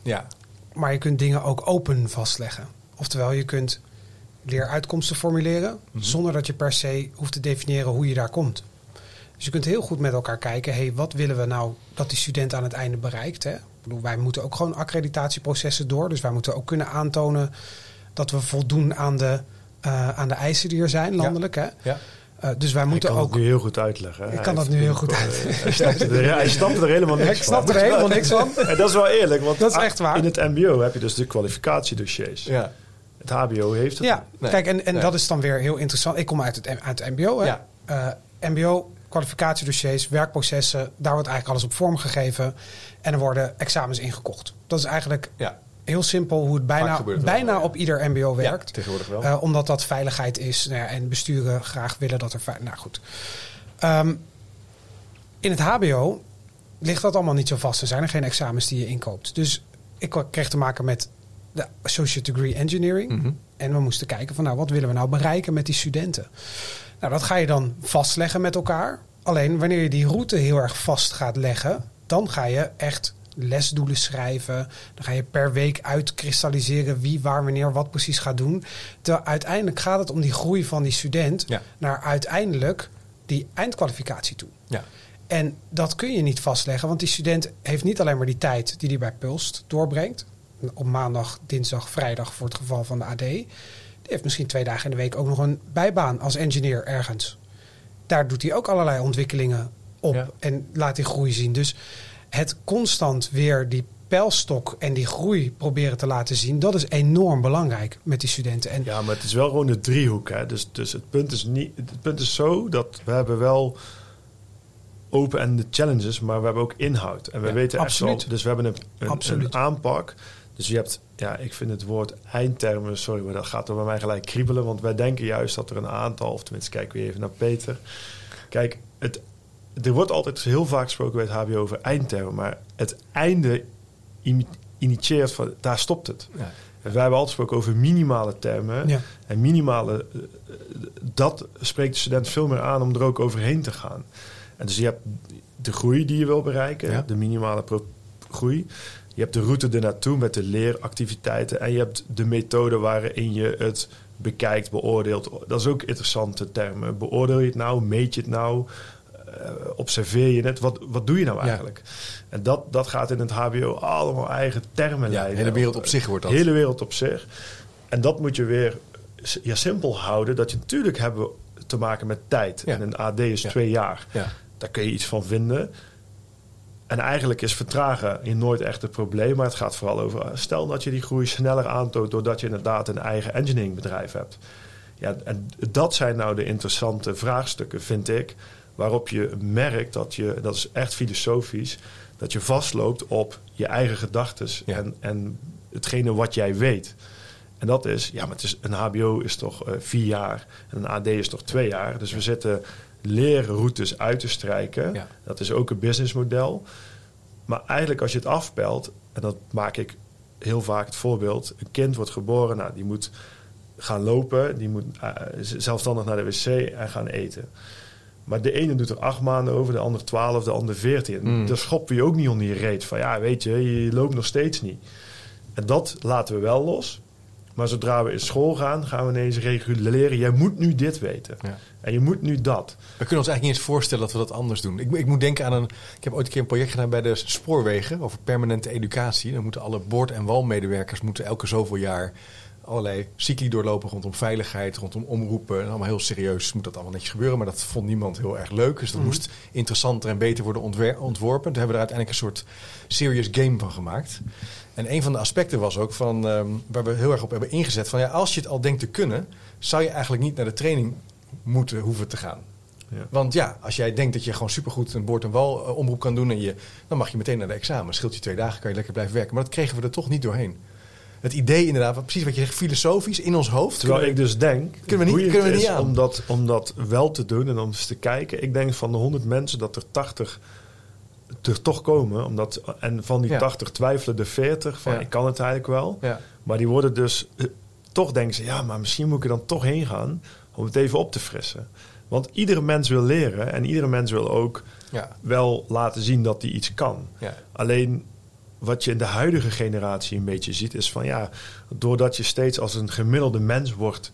ja, Maar je kunt dingen ook open vastleggen. Oftewel, je kunt leeruitkomsten formuleren... zonder dat je per se hoeft te definiëren hoe je daar komt. Dus je kunt heel goed met elkaar kijken... hey, wat willen we nou dat die student aan het einde bereikt? Hè? Ik bedoel, wij moeten ook gewoon accreditatieprocessen door. Dus wij moeten ook kunnen aantonen... dat we voldoen aan de, eh, aan de eisen die er zijn, landelijk. Hè? ja. Eh, dus wij moeten kan ook... het nu heel goed uitleggen. hè. Ik Hij kan dat nu heel goed eh, Hij snapt er, hij snapt er helemaal niks Ik snap van. er helemaal niks van. En dat is wel eerlijk, want Dat is echt waar. in het mbo heb je dus de kwalificatiedossiers. ja. Het hbo heeft het Ja, Nee. kijk, en, en Nee. dat is dan weer heel interessant. Ik kom uit het, uit het MBO. Hè? Ja. Eh, MBO, kwalificatiedossiers, werkprocessen, daar wordt eigenlijk alles op vorm gegeven. En er worden examens ingekocht. Dat is eigenlijk ja. Heel simpel hoe het bijna, het bijna op ieder MBO werkt. Ja, tegenwoordig wel. Eh, omdat dat veiligheid is nou ja, en besturen graag willen dat er. Nou goed. Ehm, in het HBO ligt dat allemaal niet zo vast. Er zijn er geen examens die je inkoopt. Dus ik kreeg te maken met de Associate Degree Engineering. Mhm. En we moesten kijken van nou, wat willen we nou bereiken met die studenten? Nou, dat ga je dan vastleggen met elkaar. Alleen wanneer je die route heel erg vast gaat leggen, dan ga je echt lesdoelen schrijven. Dan ga je per week uitkristalliseren wie, waar, wanneer, wat precies gaat doen. Terwijl uiteindelijk gaat het om die groei van die student Ja. naar uiteindelijk die eindkwalificatie toe. ja. En dat kun je niet vastleggen, want die student heeft niet alleen maar die tijd die hij bij Pulst doorbrengt. Op maandag, dinsdag, vrijdag voor het geval van de AD. Die heeft misschien twee dagen in de week ook nog een bijbaan als engineer ergens. Daar doet hij ook allerlei ontwikkelingen op Ja. en laat die groei zien. Dus het constant weer die pijlstok en die groei proberen te laten zien, dat is enorm belangrijk met die studenten. En Ja, maar het is wel gewoon de driehoek. Hè? Dus, dus het, punt is niet, het punt is zo dat we hebben wel open en de challenges, maar we hebben ook inhoud. En we Ja, weten echt absoluut. wel, dus we hebben een, een aanpak. Dus je hebt, ja, ik vind het woord eindtermen, sorry, maar dat gaat er bij mij gelijk kriebelen. Want wij denken juist dat er een aantal, of tenminste, kijk weer even naar Peter. Kijk, het, er wordt altijd heel vaak gesproken bij het HBO over eindtermen, maar het einde ini- initieert van, daar stopt het. ja. En wij hebben altijd gesproken over minimale termen. Ja. En minimale, eh, dat spreekt de student veel meer aan om er ook overheen te gaan. En dus je hebt de groei die je wil bereiken, Ja. de minimale groei. Je hebt de route ernaartoe met de leeractiviteiten. En je hebt de methode waarin je het bekijkt, beoordeelt. Dat is ook interessante termen. Beoordeel je het nou? Meet je het nou? Eh, observeer je het? Wat, wat doe je nou Ja. eigenlijk? En dat, dat gaat in het HBO allemaal eigen termen Ja, de leiden. hele wereld op zich wordt dat. De hele wereld op zich. En dat moet je weer ja, simpel houden. Dat je natuurlijk hebben we te maken met tijd. Ja. En een AD is twee jaar. Ja. Daar kun je iets van vinden. En eigenlijk is vertragen hier nooit echt het probleem. Maar het gaat vooral over... eh, Stel dat je die groei sneller aantoont... doordat je inderdaad een eigen engineeringbedrijf hebt. Ja, en dat zijn nou de interessante vraagstukken, vind ik... waarop je merkt dat je... dat is echt filosofisch... dat je vastloopt op je eigen gedachten... Ja. En, en hetgene wat jij weet... En dat is, ja, maar het is, een HBO is toch eh, vier jaar en een AD is toch twee jaar. Dus we zitten leerroutes uit te strijken. Ja. Dat is ook een businessmodel. Maar eigenlijk als je het afpelt, en dat maak ik heel vaak het voorbeeld. Een kind wordt geboren, nou, die moet gaan lopen, die moet eh, zelfstandig naar de wc en gaan eten. Maar de ene doet er acht maanden over, de ander twaalf, de ander veertien. Mm. Daar schop je ook niet onder je reet van, ja, weet je, je loopt nog steeds niet. En dat laten we wel los. Maar zodra we in school gaan, gaan we ineens reguleren. Jij moet nu dit weten. Ja. En je moet nu dat. We kunnen ons eigenlijk niet eens voorstellen dat we dat anders doen. Ik, ik moet denken aan een. Ik heb ooit een keer een project gedaan bij de spoorwegen over permanente educatie. Dan moeten alle boord- en walmedewerkers moeten elke zoveel jaar allerlei cycli doorlopen rondom veiligheid, rondom omroepen. En allemaal heel serieus moet dat allemaal netjes gebeuren. Maar dat vond niemand heel erg leuk. Dus dat Mhm. moest interessanter en beter worden ontworpen. Toen hebben we er uiteindelijk een soort serious game van gemaakt. En een van de aspecten was ook van, ehm, waar we heel erg op hebben ingezet. Van ja, als je het al denkt te kunnen, zou je eigenlijk niet naar de training moeten hoeven te gaan. Ja. Want ja, als jij denkt dat je gewoon supergoed een boord- en wal eh, omroep kan doen, en je, dan mag je meteen naar de examen. Scheelt je twee dagen, kan je lekker blijven werken. Maar dat kregen we er toch niet doorheen. Het idee inderdaad, wat- precies wat je zegt, filosofisch in ons hoofd. Terwijl kunnen ik dus denk, Kunnen we niet- kunnen we niet aan. om dat, om dat wel te doen en om eens te kijken. Ik denk van de 100 mensen dat er 80 er toch komen. Omdat, en van die Ja. 80 twijfelen de 40 van Ja. ik kan het eigenlijk wel. Ja, Maar die worden dus, eh, toch denken ze, ja, maar misschien moet ik er dan toch heen gaan om het even op te frissen. Want iedere mens wil leren en iedere mens wil ook ja, wel laten zien dat hij iets kan. ja. Alleen wat je in de huidige generatie een beetje ziet, is van ja, doordat je steeds als een gemiddelde mens wordt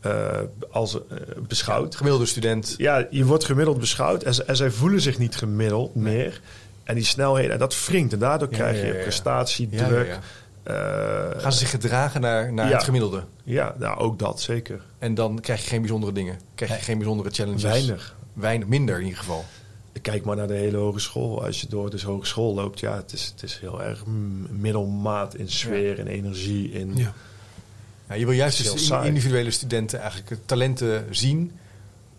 eh, als, eh, beschouwd. Gemiddelde student. Ja, je wordt gemiddeld beschouwd en, en zij voelen zich niet gemiddeld meer. En die snelheden, en dat wringt. En daardoor Ja, krijg je ja, prestatiedruk. Ja, Gaan ze zich gedragen naar, naar het gemiddelde. ja, nou, ook dat zeker. En dan krijg je geen bijzondere dingen. Krijg je geen bijzondere challenges. Weinig. Weinig, minder in ieder geval. Kijk maar naar de hele hogeschool. Als je door de hogeschool loopt, ja, het is, het is heel erg middelmaat in sfeer, in energie, in... Ja. Ja, je wil juist dus in- individuele studenten eigenlijk talenten zien,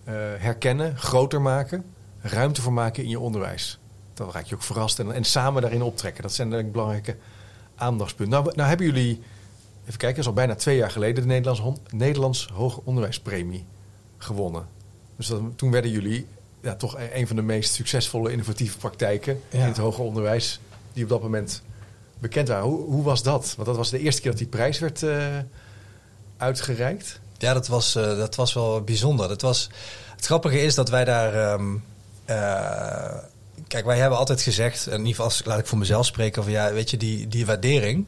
eh, herkennen, groter maken, ruimte voor maken in je onderwijs. Dan raak je ook verrast en, en samen daarin optrekken. Dat zijn denk ik belangrijke aandachtspunten. Nou, nou hebben jullie, even kijken, dat is al bijna twee jaar geleden de Nederlands, Nederlands Hoger Onderwijspremie gewonnen. Dus dat, toen werden jullie ja, toch e- een van de meest succesvolle innovatieve praktijken in het hoger onderwijs die op dat moment bekend waren. Hoe, hoe was dat? Want dat was de eerste keer dat die prijs werd eh, uitgereikt. Ja, dat was, eh, dat was wel bijzonder. Dat was, het grappige is dat wij daar. ehm, eh, kijk, wij hebben altijd gezegd, en in ieder geval als, laat ik voor mezelf spreken, van ja, weet je, die, die waardering.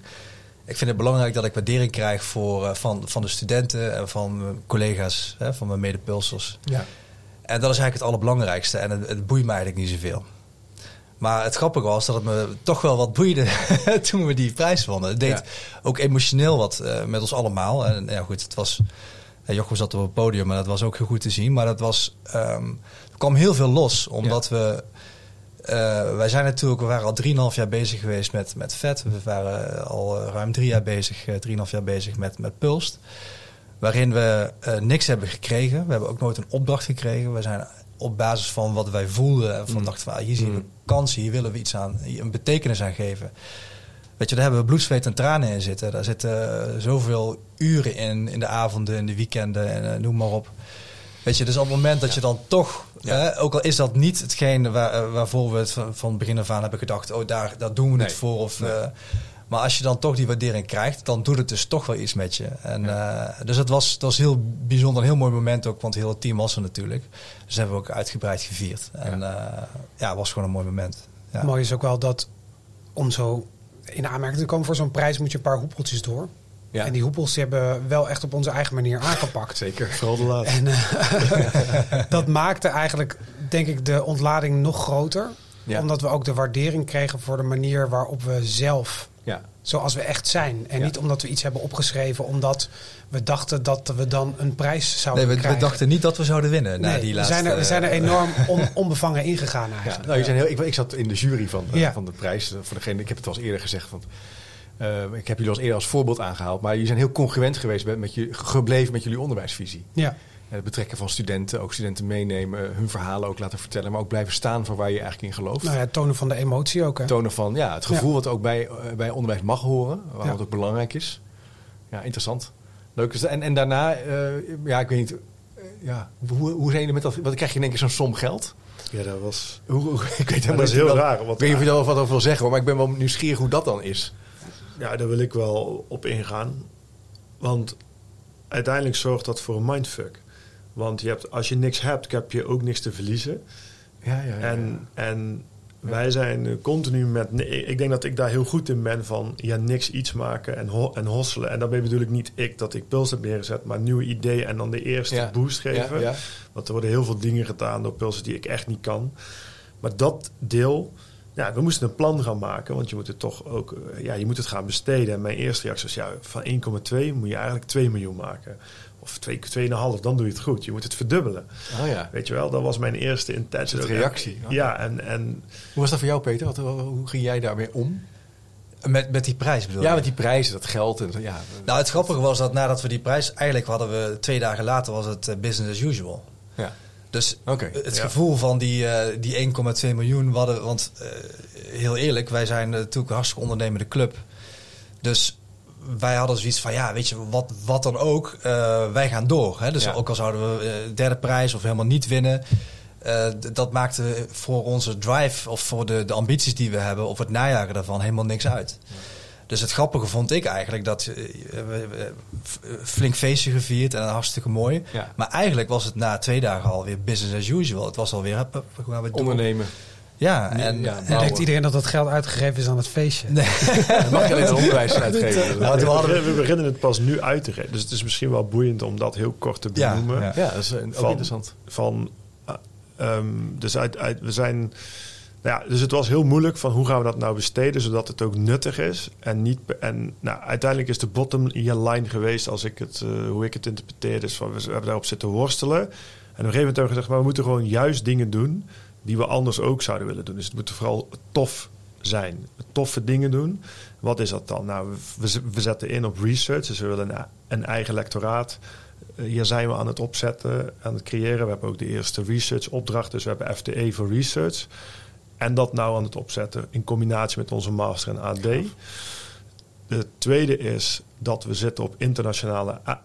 Ik vind het belangrijk dat ik waardering krijg voor, van, van de studenten en van mijn collega's, hè, van mijn medepulsers. Ja. En dat is eigenlijk het allerbelangrijkste. En het, het boeit me eigenlijk niet zoveel. Maar het grappige was dat het me toch wel wat boeide toen we die prijs wonnen. Het deed Ja. ook emotioneel wat eh, met ons allemaal. En ja, goed, het was. Ja, Jochem zat op het podium, maar dat was ook heel goed te zien. Maar dat was. ehm, er kwam heel veel los, omdat we. eh, wij zijn natuurlijk, we waren al 3,5 jaar bezig geweest met, met vet. We waren al eh, ruim drie jaar bezig, eh, 3,5 jaar bezig met, met Pulst. Waarin we eh, niks hebben gekregen. We hebben ook nooit een opdracht gekregen. We zijn op basis van wat wij voelden en van Mm. dachten van ah, hier zien we Mm. kansen, hier willen we iets aan, hier een betekenis aan geven. Weet je, daar hebben we bloed, zweet en tranen in zitten. Daar zitten eh, zoveel uren in, in de avonden, in de weekenden en eh, noem maar op. Weet je, dus op het moment dat je dan toch, Ja. eh, ook al is dat niet hetgeen waar, waarvoor we het van, van begin af aan hebben gedacht, oh daar, daar doen we Nee. het voor. Of, Nee. Eh, maar als je dan toch die waardering krijgt, dan doet het dus toch wel iets met je. En, eh, dus het was, het was heel bijzonder, een heel mooi moment ook, want heel het team was er natuurlijk. Dus hebben we ook uitgebreid gevierd. En ja, ja het was gewoon een mooi moment. Ja. Mooi is ook wel dat om zo in aanmerking te komen voor zo'n prijs moet je een paar hoepeltjes door. Ja. En die hoepels die hebben we wel echt op onze eigen manier aangepakt. Zeker. Vooral de laatste. En eh, dat maakte eigenlijk, denk ik, de ontlading nog groter. Ja. Omdat we ook de waardering kregen voor de manier waarop we zelf. Zoals we echt zijn. En Ja. niet omdat we iets hebben opgeschreven, omdat we dachten dat we dan een prijs Nee, zouden we, we krijgen. dachten niet dat we zouden winnen. na Nee, die we, laatste, zijn er, we zijn er enorm on- onbevangen ingegaan Ja, eigenlijk. nou, je zijn heel, ik, ik zat in de jury van, eh, Ja. van de prijs. Eh, Voor degene, ik heb het al eens eerder gezegd. Want, eh, ik heb jullie als eerder als voorbeeld aangehaald. Maar jullie zijn heel congruent geweest met, met je, gebleven met jullie onderwijsvisie. Ja. En het betrekken van studenten, ook studenten meenemen, hun verhalen ook laten vertellen. Maar ook blijven staan voor waar je eigenlijk in gelooft. Nou ja, het tonen van de emotie ook. Hè? Tonen van ja, het gevoel Ja. wat ook bij, eh, bij onderwijs mag horen. Waarom Ja. het ook belangrijk is. Ja, interessant. Leuk. is dat. En, en daarna, eh, ja, ik weet niet. eh, ja, hoe, hoe zijn jullie met dat? Wat krijg je in één keer zo'n som geld? Ja, dat was... Hoe, hoe- ik weet helemaal dat is niet heel wat- raar. Ik Want, weet niet of je daar wat over wil zeggen hoor, maar ik ben wel nieuwsgierig hoe dat dan is. Ja, daar wil ik wel op ingaan. Want uiteindelijk zorgt dat voor een mindfuck. Want je hebt, als je niks hebt, heb je ook niks te verliezen. Ja, ja, ja. En, en wij zijn continu met... Ik denk dat ik daar heel goed in ben van ja, niks iets maken en, ho en hosselen. En daarbij bedoel ik niet ik dat ik Puls heb neergezet, maar nieuwe ideeën en dan de eerste Ja. boost geven. Ja, ja. Want er worden heel veel dingen gedaan door Pulsen die ik echt niet kan. Maar dat deel, ja, we moesten een plan gaan maken, want je moet het toch ook, eh, ja, je moet het gaan besteden. En mijn eerste reactie was, ja, van 1,2 moet je eigenlijk 2 miljoen maken. Of 2, 2,5, dan doe je het goed. Je moet het verdubbelen. Oh ja. Weet je wel, dat was mijn eerste intentie. Reactie. Oh. Ja, en, en Hoe was dat voor jou, Peter? Wat, hoe ging jij daarmee om? Met, met die prijs bedoel Ja, je? met die prijzen, dat geld. En, zo, ja. Nou, het grappige was dat nadat we die prijs... Eigenlijk hadden we twee dagen later was het eh, business as usual. ja. Dus het Ja. gevoel van die, eh, die 1,2 miljoen... hadden- want eh, heel eerlijk, wij zijn natuurlijk een hartstikke ondernemende club. Dus wij hadden zoiets van, ja, weet je, wat, wat dan ook, eh, wij gaan door. Hè? Dus Ja. ook al zouden we eh, derde prijs of helemaal niet winnen... eh, dat maakte voor onze drive of voor de, de ambities die we hebben... of het najagen daarvan helemaal niks uit. Dus het grappige vond ik eigenlijk dat eh, we, we- f- flink feestje gevierd en hartstikke mooi. Ja. Maar eigenlijk was het na twee dagen alweer business as usual. Het was alweer, hup, hup, we gaan weer door. Ondernemen. Ja, Nee, en, ja, en-. Denkt iedereen dat dat geld uitgegeven is aan het feestje? Nee. Mag je alleen onderwijs uitgeven. Nou, we, we- beginnen, we het pas nu uit te geven. Dus het is misschien wel boeiend om dat heel kort te benoemen. ja. Ja, dat is eh, ook Van- interessant. Van, eh, ehm, dus uit, uit, we zijn... Ja, dus het was heel moeilijk van hoe gaan we dat nou besteden zodat het ook nuttig is. En, niet, en nou, uiteindelijk is de bottom line geweest als ik het, eh, hoe ik het interpreteer. Dus van, we hebben daarop zitten worstelen. En op een gegeven moment hebben we gezegd, maar we moeten gewoon juist dingen doen die we anders ook zouden willen doen. Dus het moet vooral tof zijn. Toffe dingen doen. Wat is dat dan? Nou, we, we zetten in op research. Dus we willen een, eigen lectoraat. Eh, Hier zijn we aan het opzetten, aan het creëren. We hebben ook de eerste research opdracht. Dus we hebben FTE voor research. En dat nou aan het opzetten in combinatie met onze master en AD. De tweede is dat we zitten op internationale a-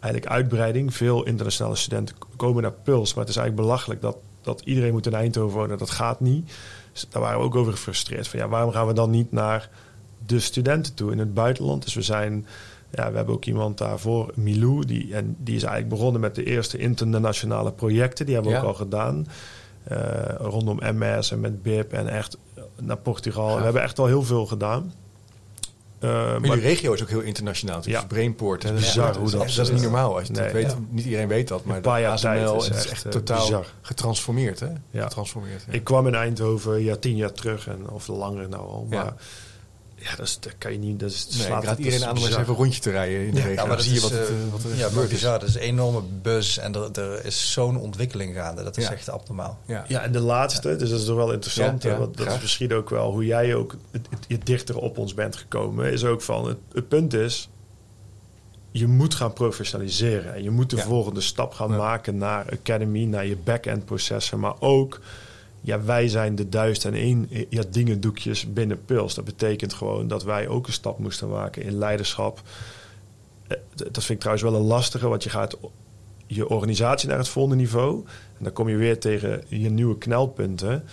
eigenlijk uitbreiding. Veel internationale studenten komen naar Puls. Maar het is eigenlijk belachelijk dat, dat iedereen moet in Eindhoven wonen. Dat gaat niet. Dus daar waren we ook over gefrustreerd. Van, ja, waarom gaan we dan niet naar de studenten toe in het buitenland? Dus we zijn... Ja, we hebben ook iemand daarvoor, Milou, die, en die is eigenlijk begonnen met de eerste internationale projecten. Die hebben we Ja. ook al gedaan. Eh, rondom MS en met BIP en echt naar Portugal. We hebben echt al heel veel gedaan. Eh, Maar maar jullie regio is ook heel internationaal. Dus Ja. Brainport. is dat bizar is, hoe dat- echt- dat is niet normaal. Als je Nee. dat weet, Ja. Niet iedereen weet dat, maar ASML is het is echt, echt eh, totaal bizar. getransformeerd. Hè? Ja. Getransformeerd, ja. Ik kwam in Eindhoven ja, tien jaar terug, en, of langer nou al. Ja. Maar ja, dat, is, dat kan je niet. Dat is, Nee, slaat raad dat iedereen aan om eens even een rondje te rijden in de Ja, regio. Ja, maar Dan zie je wat, eh, wat er ja, gebeurd is. bizar. Dat is een enorme buzz en er, er is zo'n ontwikkeling gaande. Dat is Ja. echt abnormaal. Ja. Ja, en de laatste, dus dat is toch wel interessant. Ja, hè, ja, want dat is misschien ook wel hoe jij ook het, het, het dichter op ons bent gekomen. Is ook van het, het punt is, je moet gaan professionaliseren. En je moet de Ja. volgende stap gaan Ja. maken naar Academy, naar je back-end processen. Maar ook, ja, wij zijn de duizend en één ja, dingen doekjes binnen Puls. Dat betekent gewoon dat wij ook een stap moesten maken in leiderschap. Eh, Dat vind ik trouwens wel een lastige, want je gaat je organisatie naar het volgende niveau. En dan kom je weer tegen je nieuwe knelpunten.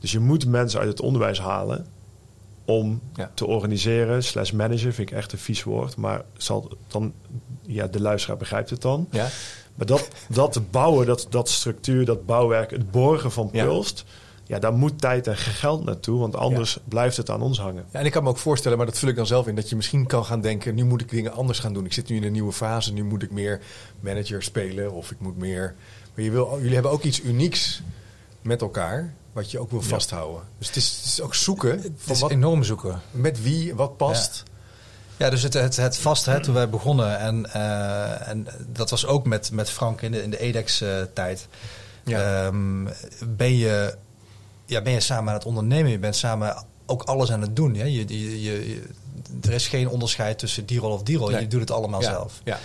Dus je moet mensen uit het onderwijs halen om Ja. te organiseren. Slash managen vind ik echt een vies woord. Maar zal dan, ja, de luisteraar begrijpt het dan. Ja? Maar dat, dat bouwen, dat, dat structuur, dat bouwwerk, het borgen van. Pulst. Ja, daar moet tijd en geld naartoe. Want anders blijft het aan ons hangen. Ja, en ik kan me ook voorstellen, maar dat vul ik dan zelf in, dat je misschien kan gaan denken, nu moet ik dingen anders gaan doen. Ik zit nu in een nieuwe fase, nu moet ik meer manager spelen of ik moet meer... Maar je wil, jullie hebben ook iets unieks met elkaar, wat je ook wil Ja. vasthouden. Dus het is, het is ook zoeken Het van is wat, enorm zoeken. met wie, wat past. Ja, dus het, het, het vaste, hè, toen wij begonnen, en, eh, en dat was ook met, met Frank in de, in de EDEX-tijd. Ja. ben, je, ja, ben je samen aan het ondernemen, je bent samen ook alles aan het doen. Hè? Je, je, er is geen onderscheid tussen die rol of die rol, Nee. je doet het allemaal ja. zelf. Ja.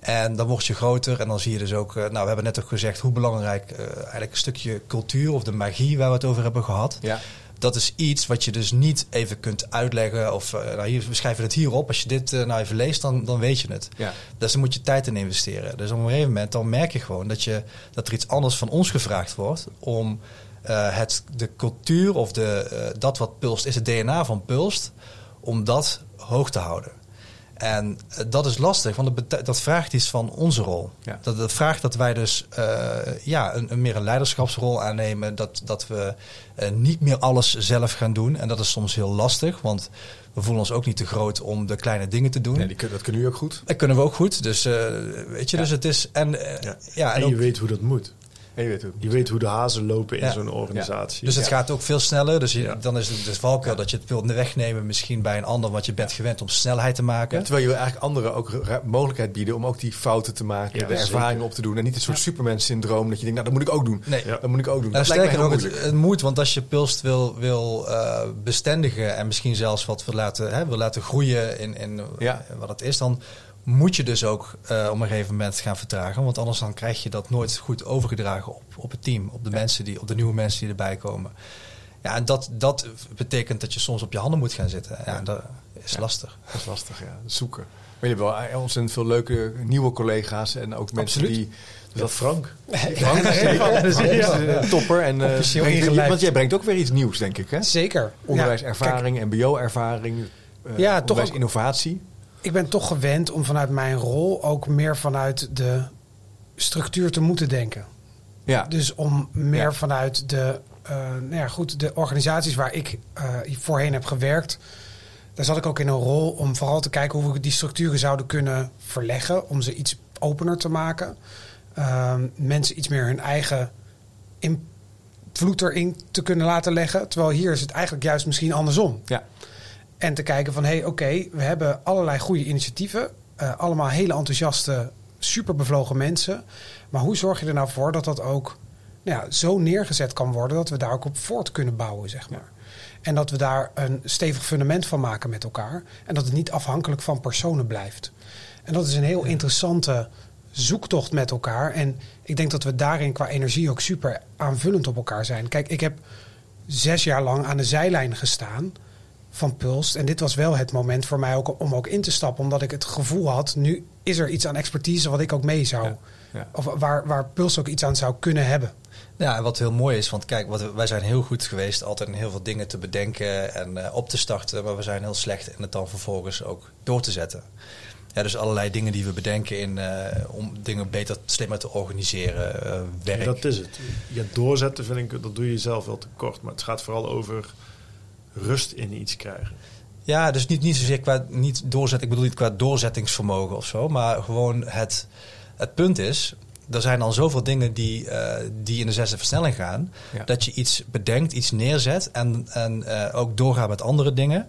En dan word je groter en dan zie je dus ook... eh, nou, we hebben net ook gezegd hoe belangrijk eh, eigenlijk een stukje cultuur of de magie waar we het over hebben gehad. Ja. Dat is iets wat je dus niet even kunt uitleggen. Of eh, nou, hier, we schrijven het hierop. Als je dit eh, nou even leest, dan, dan weet je het. Ja. Dus dan moet je tijd in investeren. Dus op een gegeven moment dan merk je gewoon dat, je, dat er iets anders van ons gevraagd wordt. Om eh, het, de cultuur of de, dat wat Pulst is, het DNA van Pulst, om dat hoog te houden. En eh, dat is lastig, want dat, dat vraagt iets van onze rol. Ja. Dat, dat vraagt dat wij dus eh, ja, een, een meer een leiderschapsrol aannemen. Dat, dat we eh, niet meer alles zelf gaan doen. En dat is soms heel lastig, want we voelen ons ook niet te groot om de kleine dingen te doen. Nee, die, dat kunnen jullie ook goed. Dat kunnen we ook goed. Dus weet je, Ja. dus het is. En, Ja. ja. en en je ook- weet hoe dat moet. En je weet hoe het Je moet. weet hoe de hazen lopen in Ja. zo'n organisatie. Dus het Ja. gaat ook veel sneller. Dus je, Ja. dan is het de valkuil dat je het wilt wegnemen misschien bij een ander, want je bent gewend om snelheid te maken. Ja, terwijl je wil eigenlijk anderen ook mogelijkheid bieden om ook die fouten te maken, Ja, de ervaring zeker. op te doen. En niet een soort Superman-syndroom dat je denkt, nou, dat moet ik ook doen. Nee. Ja. Dat moet ik ook doen. Nou, dat lijkt sterker nog, het, moeilijk. het moet, want als je Pulst wil, wil eh, bestendigen en misschien zelfs wat wil laten, hè, wil laten groeien in, in Ja. wat het is, dan moet je dus ook eh op een gegeven moment gaan vertragen. Want anders dan krijg je dat nooit goed overgedragen op, op het team, op de, mensen die, op de nieuwe mensen die erbij komen. Ja, en dat, dat betekent dat je soms op je handen moet gaan zitten. Ja, en dat is Ja. lastig. Dat is lastig, ja. Zoeken. Maar je hebt wel ontzettend veel leuke nieuwe collega's en ook mensen Absoluut. die... Dus dat Frank. Frank is een topper. En, Officieel brengt- want jij brengt ook weer iets nieuws, denk ik. Hè? Zeker. Onderwijservaring, mbo-ervaring, eh Ja, toch ook- innovatie. Ik ben toch gewend om vanuit mijn rol ook meer vanuit de structuur te moeten denken. Ja, Dus om meer Ja. vanuit de, eh, nou ja, goed, de organisaties waar ik eh, voorheen heb gewerkt. Daar zat ik ook in een rol om vooral te kijken hoe we die structuren zouden kunnen verleggen. Om ze iets opener te maken. Ehm, mensen iets meer hun eigen invloed erin te kunnen laten leggen. Terwijl hier is het eigenlijk juist misschien andersom. ja. En te kijken van, hé, hey, oké, we hebben allerlei goede initiatieven. eh, allemaal hele enthousiaste, superbevlogen mensen. Maar hoe zorg je er nou voor dat dat ook nou ja, zo neergezet kan worden... dat we daar ook op voort kunnen bouwen, zeg maar. En dat we daar een stevig fundament van maken met elkaar. En dat het niet afhankelijk van personen blijft. En dat is een heel interessante zoektocht met elkaar. En ik denk dat we daarin qua energie ook super aanvullend op elkaar zijn. Kijk, ik heb zes jaar lang aan de zijlijn gestaan van Pulst. En dit was wel het moment voor mij ook om ook in te stappen. Omdat ik het gevoel had, nu is er iets aan expertise wat ik ook mee zou... Ja, ja. Of waar, waar Puls ook iets aan zou kunnen hebben. Ja, en wat heel mooi is, want kijk, wat, wij zijn heel goed geweest altijd in heel veel dingen te bedenken en eh, op te starten, maar we zijn heel slecht in het dan vervolgens ook door te zetten. Ja, dus allerlei dingen die we bedenken in, eh, om dingen beter, slimmer te organiseren, eh, werk. Ja, dat is het. Ja, doorzetten vind ik, dat doe je zelf wel te kort. Maar het gaat vooral over rust in iets krijgen. Ja, dus niet, niet zozeer qua niet doorzetten, ik bedoel niet qua doorzettingsvermogen of zo, maar gewoon het, het punt is, er zijn al zoveel dingen die, eh, die in de zesde versnelling gaan, Ja. dat je iets bedenkt, iets neerzet en, en eh, ook doorgaat met andere dingen.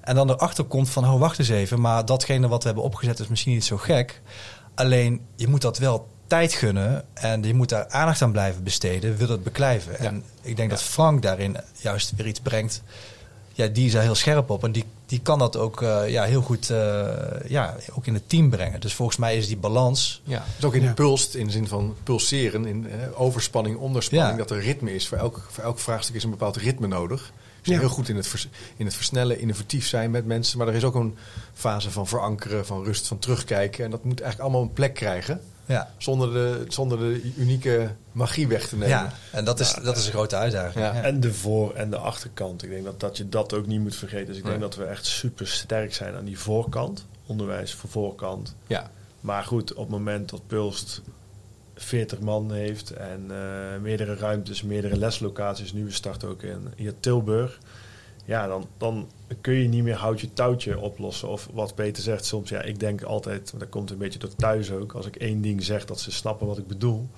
En dan erachter komt van, oh wacht eens even, maar datgene wat we hebben opgezet is misschien niet zo gek. Alleen je moet dat wel tijd gunnen en je moet daar aandacht aan blijven besteden, wil het beklijven. Ja. En ik denk dat Frank daarin juist weer iets brengt ja, die is daar heel scherp op. En die, die kan dat ook eh, ja, heel goed eh, ja, ook in het team brengen. Dus volgens mij is die balans. Ja, dus ook in Ja. pulst, in de zin van pulseren, in eh, overspanning, onderspanning, Ja. dat er ritme is. Voor elk, voor elk vraagstuk is een bepaald ritme nodig. Dus Ja. heel goed in het, vers- in het versnellen, innovatief zijn met mensen. Maar er is ook een fase van verankeren, van rust, van terugkijken. En dat moet eigenlijk allemaal een plek krijgen. Ja, Zonder de, zonder de unieke magie weg te nemen. ja. en dat is, dat is een grote uitdaging. Ja. Ja. En de voor- en de achterkant. Ik denk dat, dat je dat ook niet moet vergeten. Dus ik Nee. denk dat we echt super sterk zijn aan die voorkant. Onderwijs voor voorkant. Ja. Maar goed, op het moment dat Pulst 40 man heeft en eh, meerdere ruimtes, meerdere leslocaties. Nu we starten ook in hier Tilburg. Ja, dan, dan kun je niet meer houtje touwtje oplossen. Of wat Peter zegt soms, ja, ik denk altijd, dat komt een beetje door thuis ook. Als ik één ding zeg, dat ze snappen wat ik bedoel.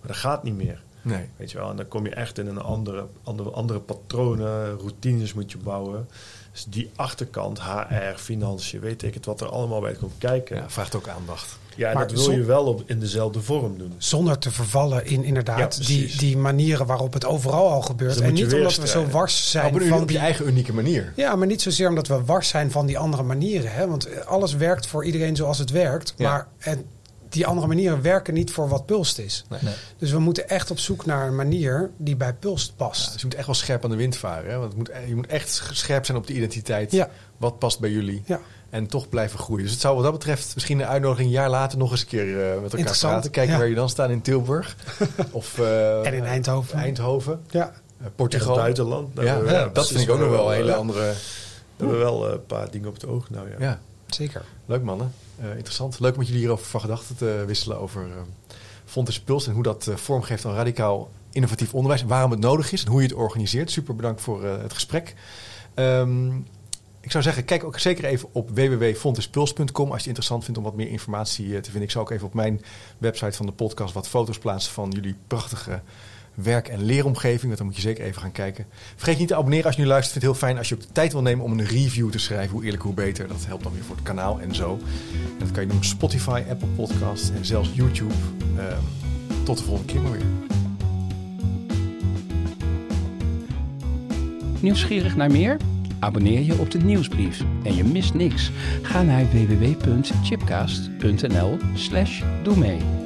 Maar dat gaat niet meer. Nee. Weet je wel, en dan kom je echt in een andere, andere, andere patronen, routines moet je bouwen. Dus die achterkant, HR, financiën, weet ik het, wat er allemaal bij komt kijken. Ja, Ja, vraagt ook aandacht. en Maar dat wil je wel op, in dezelfde vorm doen. Zonder te vervallen in Ja, inderdaad die, die manieren waarop het overal al gebeurt. Dus en niet omdat we zo wars zijn van op je die eigen unieke manier. Ja, maar niet zozeer omdat we wars zijn van die andere manieren. Hè? Want alles werkt voor iedereen zoals het werkt. Ja. Maar en die andere manieren werken niet voor wat Pulst is. Nee. Nee. Dus we moeten echt op zoek naar een manier die bij Pulst Ja, past. dus je moet echt wel scherp aan de wind varen. Hè? Want het moet, je moet echt scherp zijn op de identiteit. Ja. Wat past bij jullie? Ja. En toch blijven groeien. Dus het zou wat dat betreft misschien een uitnodiging een jaar later nog eens een keer eh, met elkaar Interessant, praten. Kijken ja. waar je dan staat in Tilburg. of eh, En in Eindhoven. Eindhoven. Ja, eh, In het Portugal. buitenland. Ja, ja, dat vind ik ook nog wel een hele andere... We hebben wel een paar dingen op het oog. Nou ja. Ja, zeker. leuk mannen. Eh, interessant. Leuk met jullie hierover van gedachten te wisselen over uh, Fontes Puls en hoe dat eh, vormgeeft aan radicaal innovatief onderwijs. En waarom het nodig is en hoe je het organiseert. Super bedankt voor eh, het gesprek. Ehm, ik zou zeggen, kijk ook zeker even op www.fontespuls.com als je het interessant vindt om wat meer informatie eh, te vinden. Ik zou ook even op mijn website van de podcast wat foto's plaatsen van jullie prachtige werk- en leeromgeving. Dan moet je zeker even gaan kijken. Vergeet niet te abonneren als je nu luistert. Vind het heel fijn als je ook de tijd wil nemen om een review te schrijven. Hoe eerlijk, hoe beter. Dat helpt dan weer voor het kanaal en zo. En dat kan je doen op Spotify, Apple Podcasts en zelfs YouTube. Ehm, tot de volgende keer maar weer. Nieuwsgierig naar meer? Abonneer je op de nieuwsbrief en je mist niks. Ga naar www.chipcast.nl slash doe mee.